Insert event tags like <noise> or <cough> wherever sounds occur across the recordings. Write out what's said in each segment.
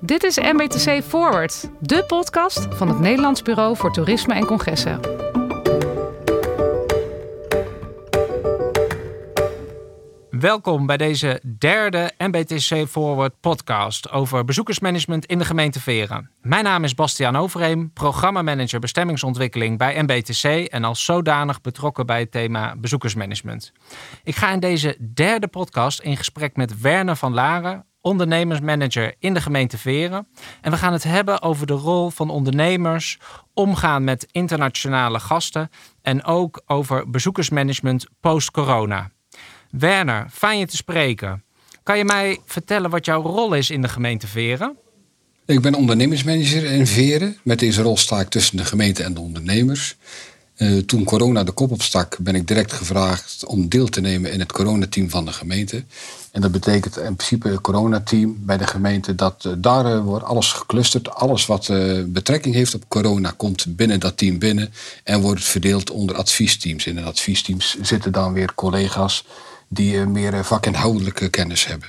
Dit is MBTC Forward, de podcast van het Nederlands Bureau voor Toerisme en Congressen. Welkom bij deze derde MBTC Forward podcast over bezoekersmanagement in de gemeente Veren. Mijn naam is Bastiaan Overheem, programmamanager bestemmingsontwikkeling bij MBTC en als zodanig betrokken bij het thema bezoekersmanagement. Ik ga in deze derde podcast in gesprek met Werner van Laren, ondernemersmanager in de gemeente Veren. En we gaan het hebben over de rol van ondernemers, omgaan met internationale gasten en ook over bezoekersmanagement post-corona. Werner, fijn je te spreken. Kan je mij vertellen wat jouw rol is in de gemeente Veren? Ik ben ondernemersmanager in Veren. Met deze rol sta ik tussen de gemeente en de ondernemers. Uh, toen corona de kop opstak, ben ik direct gevraagd om deel te nemen in het coronateam van de gemeente. En dat betekent in principe het coronateam bij de gemeente dat uh, daar uh, wordt alles geclusterd. Alles wat betrekking heeft op corona komt binnen dat team binnen en wordt verdeeld onder adviesteams. In de adviesteams zitten dan weer collega's die meer vakinhoudelijke kennis hebben.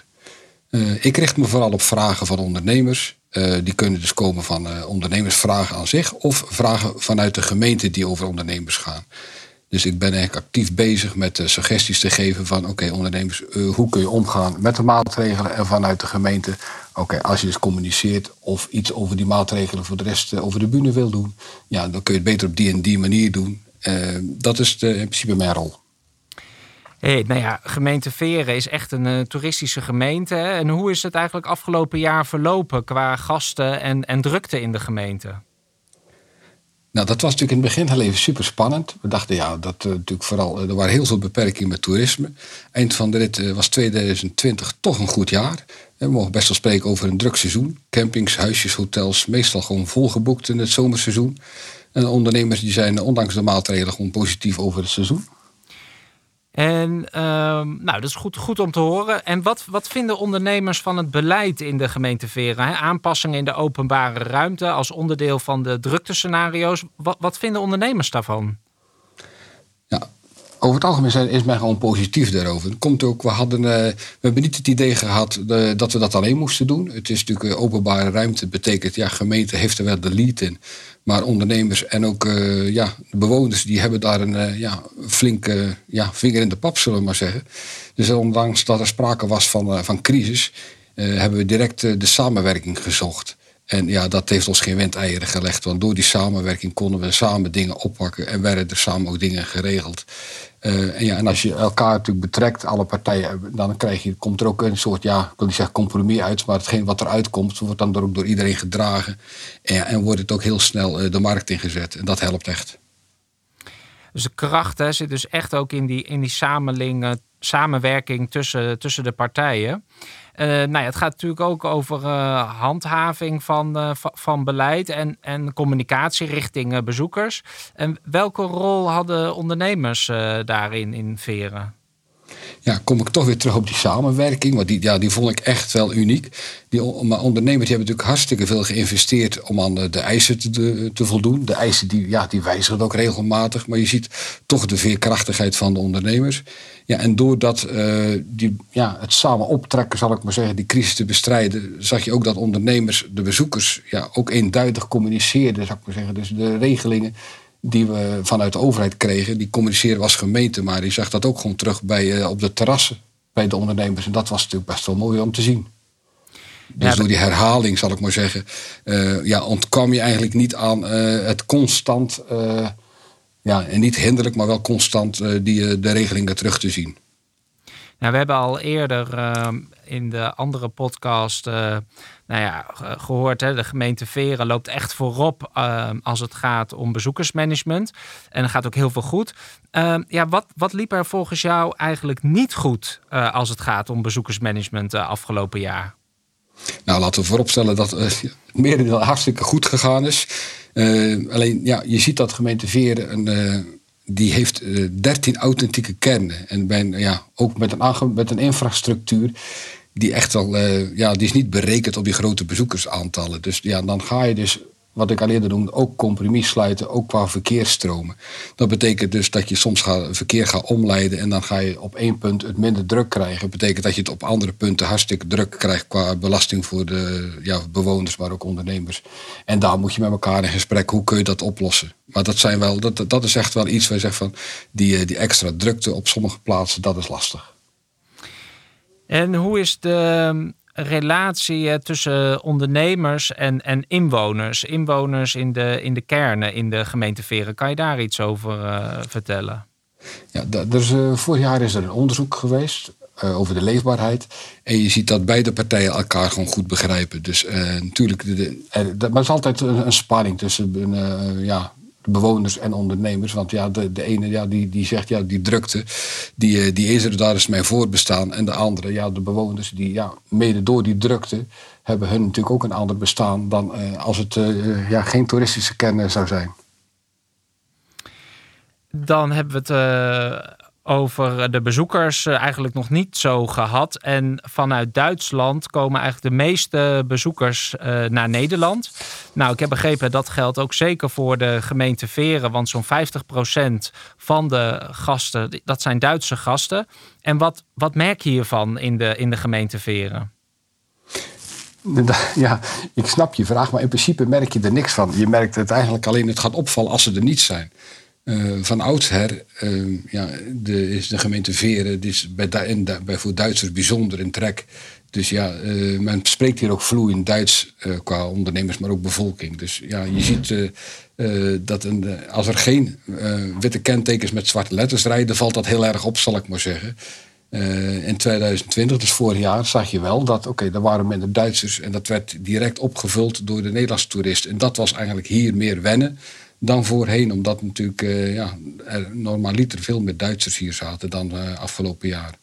ik richt me vooral op vragen van ondernemers uh, die kunnen dus komen van uh, ondernemersvragen aan zich of vragen vanuit de gemeente die over ondernemers gaan. Dus ik ben eigenlijk actief bezig met uh, suggesties te geven van oké ondernemers, hoe kun je omgaan met de maatregelen en vanuit de gemeente, oké als je dus communiceert of iets over die maatregelen voor de rest over de bühne wil doen, ja dan kun je het beter op die en die manier doen. dat is de, in principe mijn rol. Hey, nou ja, gemeente Veren is echt een uh, toeristische gemeente. Hè? En hoe is het eigenlijk afgelopen jaar verlopen qua gasten en, en drukte in de gemeente? Nou, dat was natuurlijk in het begin heel even super spannend. We dachten, ja, dat uh, natuurlijk vooral, uh, er waren heel veel beperkingen met toerisme. Eind van de rit was 2020 toch een goed jaar. We mogen best wel spreken over een druk seizoen. Campings, huisjes, hotels, meestal gewoon volgeboekt in het zomerseizoen. En ondernemers die zijn ondanks de maatregelen gewoon positief over het seizoen. En uh, nou, dat is goed, goed om te horen. En wat, wat vinden ondernemers van het beleid in de gemeente Veren? Aanpassingen in de openbare ruimte als onderdeel van de druktescenario's. Wat, wat vinden ondernemers daarvan? Over het algemeen zijn, is men gewoon positief daarover. komt ook, we, hadden, uh, we hebben niet het idee gehad uh, dat we dat alleen moesten doen. Het is natuurlijk uh, openbare ruimte. betekent, ja, gemeente heeft er wel de lead in. Maar ondernemers en ook ja, de bewoners die hebben daar een ja, flinke ja, vinger in de pap, zullen we maar zeggen. Dus ondanks dat er sprake was van, van crisis, hebben we direct de samenwerking gezocht. En ja, dat heeft ons geen windeieren gelegd. Want door die samenwerking konden we samen dingen oppakken en werden er samen ook dingen geregeld. Uh, en, ja, en als je elkaar natuurlijk betrekt, alle partijen, dan krijg je, komt er ook een soort, ja, ik wil niet zeggen compromis uit, maar hetgeen wat eruit komt, wordt dan ook door iedereen gedragen. En, en wordt het ook heel snel uh, de markt ingezet. En dat helpt echt. Dus de kracht hè, zit dus echt ook in die, in die samenwerking tussen, tussen de partijen. Uh, nou ja, het gaat natuurlijk ook over uh, handhaving van, uh, van beleid en, en communicatie richting bezoekers. En welke rol hadden ondernemers daarin in Veren? Ja, kom ik toch weer terug op die samenwerking. Want die, ja, die vond ik echt wel uniek. Die maar ondernemers die hebben natuurlijk hartstikke veel geïnvesteerd om aan de, de eisen te, te, voldoen. De eisen die, ja, die wijzigen ook regelmatig. Maar je ziet toch de veerkrachtigheid van de ondernemers. Ja, en doordat uh, die, ja, het samen optrekken, zal ik maar zeggen, die crisis te bestrijden, zag je ook dat ondernemers, de bezoekers, ja, ook eenduidig communiceerden, zou ik maar zeggen. Dus de regelingen die we vanuit de overheid kregen, die communiceren als gemeente, maar die zag dat ook gewoon terug bij, uh, op de terrassen bij de ondernemers. En dat was natuurlijk best wel mooi om te zien. Dus door die herhaling, zal ik maar zeggen, uh, ja, ontkwam je eigenlijk niet aan uh, het constant, ja, en niet hinderlijk, maar wel constant die, de regelingen terug te zien. Nou, we hebben al eerder ehm, in de andere podcast uh, nou ja, gehoord. Hè, de gemeente Veren loopt echt voorop uh, als het gaat om bezoekersmanagement. En er gaat ook heel veel goed. Uh, ja, wat, wat liep er volgens jou eigenlijk niet goed uh, als het gaat om bezoekersmanagement afgelopen jaar? Nou, laten we vooropstellen dat het <laughs> merendeel hartstikke goed gegaan is. alleen, ja, je ziet dat gemeente Veren een die heeft uh, 13 authentieke kernen. En ben, ja, ook met een, met een infrastructuur die echt wel, uh, ja, die is niet berekend op die grote bezoekersaantallen. Dus ja, dan ga je dus wat ik al eerder noemde, ook compromis sluiten, ook qua verkeersstromen. Dat betekent dus dat je soms gaat, verkeer gaat omleiden en dan ga je op één punt het minder druk krijgen. Dat betekent dat je het op andere punten hartstikke druk krijgt qua belasting voor de ja, bewoners, maar ook ondernemers. En daar moet je met elkaar in gesprek, hoe kun je dat oplossen? Maar dat, zijn wel, dat, dat is echt wel iets waar je zegt van, die, eh, die extra drukte op sommige plaatsen, dat is lastig. En hoe is de relatie tussen ondernemers en, en inwoners? Inwoners in de, in de kernen in de gemeente Veren. Kan je daar iets over uh, vertellen? Ja, dus, uh, vorig jaar is er een onderzoek geweest over de leefbaarheid. En je ziet dat beide partijen elkaar gewoon goed begrijpen. Dus natuurlijk, de, de, maar is altijd een, een spanning tussen ja, bewoners en ondernemers. Want ja, de, de ene ja, die, die zegt, ja, die drukte, die, eh, die is er, daar is mijn voorbestaan. En de andere, ja, de bewoners, die ja, mede door die drukte, hebben hun natuurlijk ook een ander bestaan dan uh, als het uh, ja, geen toeristische kern zou zijn. Dan hebben we het over de bezoekers eh, eigenlijk nog niet zo gehad. En vanuit Duitsland komen eigenlijk de meeste bezoekers uh, naar Nederland. Nou, ik heb begrepen dat geldt ook zeker voor de gemeente Veren. Want zo'n 50% van de gasten, dat zijn Duitse gasten. En wat, wat merk je hiervan in de, in de gemeente Veren? Ja, ik snap je vraag, maar in principe merk je er niks van. Je merkt het eigenlijk alleen, het gaat opvallen als ze er niet zijn. Uh, van oudsher uh, ja, de, is de gemeente Veren is bij, bij voor Duitsers bijzonder in trek. Dus ja, uh, men spreekt hier ook vloeiend Duits qua ondernemers, maar ook bevolking. Dus ja, je ziet dat een, als er geen witte kentekens met zwarte letters rijden, valt dat heel erg op, zal ik maar zeggen. in 2020, dus vorig jaar, zag je wel dat, oké, okay, er waren minder Duitsers en dat werd direct opgevuld door de Nederlandse toeristen. En dat was eigenlijk hier meer wennen dan voorheen. Omdat natuurlijk uh, ja, er normaliter veel meer Duitsers hier zaten dan uh, afgelopen jaar.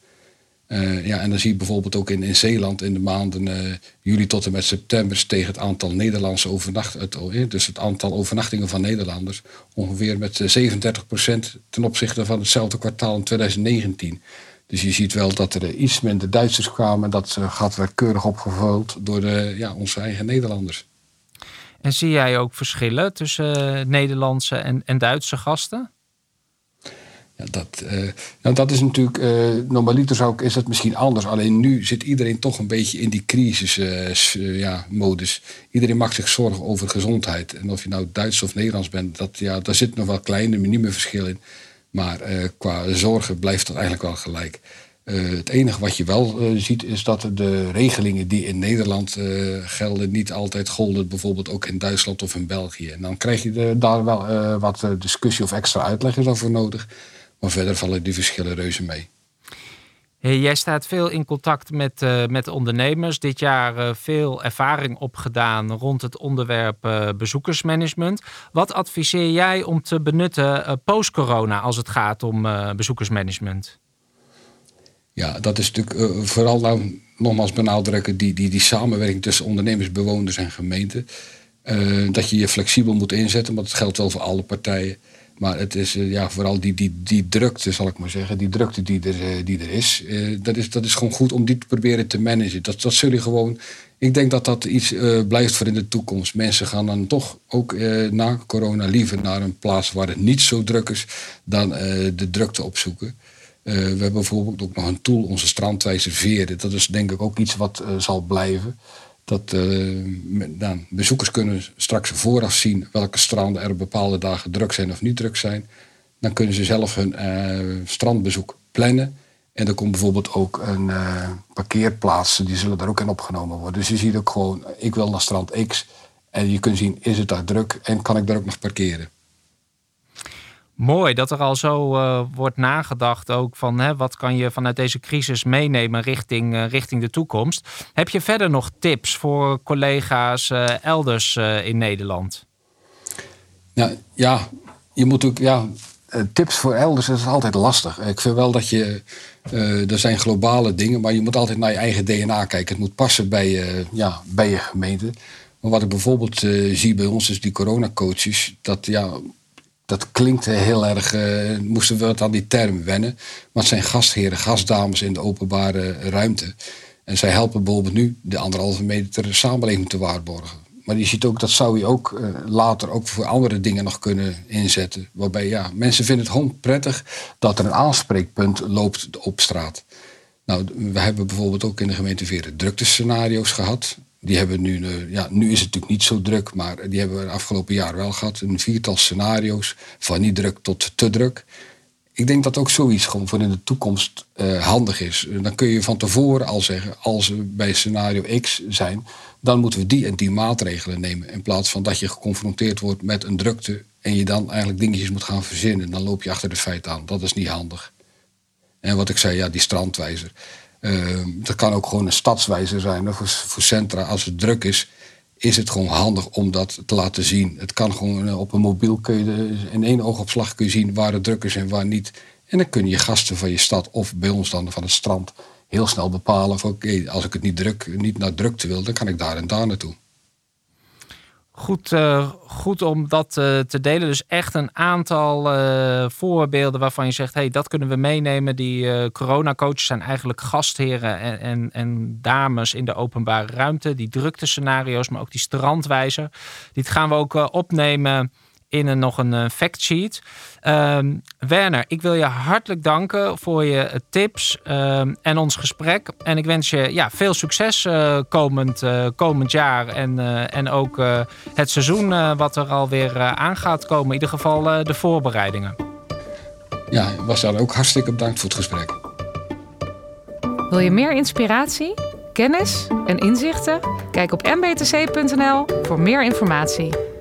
Uh, ja, en dan zie je bijvoorbeeld ook in, in Zeeland in de maanden juli tot en met september steeg het aantal Nederlandse overnachtingen, dus het aantal overnachtingen van Nederlanders, ongeveer met 37% ten opzichte van hetzelfde kwartaal in 2019. Dus je ziet wel dat er iets minder Duitsers kwamen. Dat gat werd keurig opgevuld door de, ja, onze eigen Nederlanders. En zie jij ook verschillen tussen eh, Nederlandse en, en Duitse gasten? Ja, dat, uh, nou, dat is natuurlijk, uh, normaliter zou ik, is dat misschien anders. Alleen nu zit iedereen toch een beetje in die crisis uh, ja, modus. Iedereen maakt zich zorgen over gezondheid. En of je nou Duits of Nederlands bent, dat, ja, daar zit nog wel kleine, minieme verschil in. Maar qua zorgen blijft dat eigenlijk wel gelijk. Uh, het enige wat je wel uh, ziet is dat de regelingen die in Nederland uh, gelden niet altijd golden, bijvoorbeeld ook in Duitsland of in België. En dan krijg je daar wel wat discussie of extra uitleg is voor nodig. Maar verder vallen die verschillen reuze mee. Hey, jij staat veel in contact met, met ondernemers. Dit jaar veel ervaring opgedaan rond het onderwerp bezoekersmanagement. Wat adviseer jij om te benutten post-corona als het gaat om bezoekersmanagement? Ja, dat is natuurlijk uh, vooral nou, nogmaals benadrukken die, die, die samenwerking tussen ondernemers, bewoners en gemeenten. Uh, dat je je flexibel moet inzetten, want het geldt wel voor alle partijen. Maar het is uh, ja, vooral die, die, die drukte, zal ik maar zeggen, die drukte die er, die er is, dat is. Dat is gewoon goed om die te proberen te managen. Dat, dat zul je gewoon. Ik denk dat dat iets blijft voor in de toekomst. Mensen gaan dan toch ook na corona liever naar een plaats waar het niet zo druk is dan de drukte opzoeken. Uh, we hebben bijvoorbeeld ook nog een tool, onze strandwijzer veren. Dat is denk ik ook iets wat uh, zal blijven. Dat uh, dan, bezoekers kunnen straks vooraf zien welke stranden er op bepaalde dagen druk zijn of niet druk zijn. Dan kunnen ze zelf hun strandbezoek plannen. En er komt bijvoorbeeld ook een parkeerplaats, die zullen daar ook in opgenomen worden. Dus je ziet ook gewoon, ik wil naar strand X. En je kunt zien, is het daar druk en kan ik daar ook nog parkeren. Mooi dat er al zo uh, wordt nagedacht ook van hè, wat kan je vanuit deze crisis meenemen richting, uh, richting de toekomst. Heb je verder nog tips voor collega's uh, elders in Nederland? Ja, ja, je moet ook, ja, tips voor elders is altijd lastig. Ik vind wel dat je, er zijn globale dingen, maar je moet altijd naar je eigen DNA kijken. Het moet passen bij, ja, bij je gemeente. Maar wat ik bijvoorbeeld zie bij ons is die coronacoaches, dat ja, dat klinkt heel erg, uh, moesten we wat aan die term wennen. Maar het zijn gastheren, gastdames in de openbare ruimte. En zij helpen bijvoorbeeld nu de anderhalve meter samenleving te waarborgen. Maar je ziet ook, dat zou je ook uh, later ook voor andere dingen nog kunnen inzetten. Waarbij ja, mensen vinden het gewoon prettig dat er een aanspreekpunt loopt op straat. Nou, we hebben bijvoorbeeld ook in de gemeente Veren druktescenario's gehad. Die hebben nu, uh, ja, nu is het natuurlijk niet zo druk, maar die hebben we afgelopen jaar wel gehad. Een viertal scenario's, van niet druk tot te druk ik denk dat ook zoiets gewoon voor in de toekomst uh, handig is. Dan kun je van tevoren al zeggen, als we bij scenario X zijn, dan moeten we die en die maatregelen nemen. In plaats van dat je geconfronteerd wordt met een drukte en je dan eigenlijk dingetjes moet gaan verzinnen. Dan loop je achter de feiten aan. Dat is niet handig. En wat ik zei, ja, die strandwijzer. Uh, dat kan ook gewoon een stadswijzer zijn voor, voor centra als het druk is is het gewoon handig om dat te laten zien. Het kan gewoon eh, op een mobiel kun je in één oogopslag kun je zien waar het druk is en waar niet. En dan kun je gasten van je stad of bij ons dan van het strand heel snel bepalen van oké, als ik het niet, druk, niet naar drukte wil, dan kan ik daar en daar naartoe goed, uh, goed om dat uh, te delen. Dus echt een aantal uh, voorbeelden waarvan je zegt: hey, dat kunnen we meenemen. Die coronacoaches zijn eigenlijk gastheren en, en, en, dames in de openbare ruimte. Die drukte scenario's, maar ook die strandwijzer. Die gaan we ook opnemen in een, nog een uh, factsheet. Um, Werner, ik wil je hartelijk danken voor je tips um, en ons gesprek. En ik wens je ja, veel succes uh, komend, uh, komend jaar. En, en ook het seizoen wat er alweer aan gaat komen. In ieder geval de voorbereidingen. Ja, was dan ook hartstikke bedankt voor het gesprek. Wil je meer inspiratie, kennis en inzichten? Kijk op mbtc.nl voor meer informatie.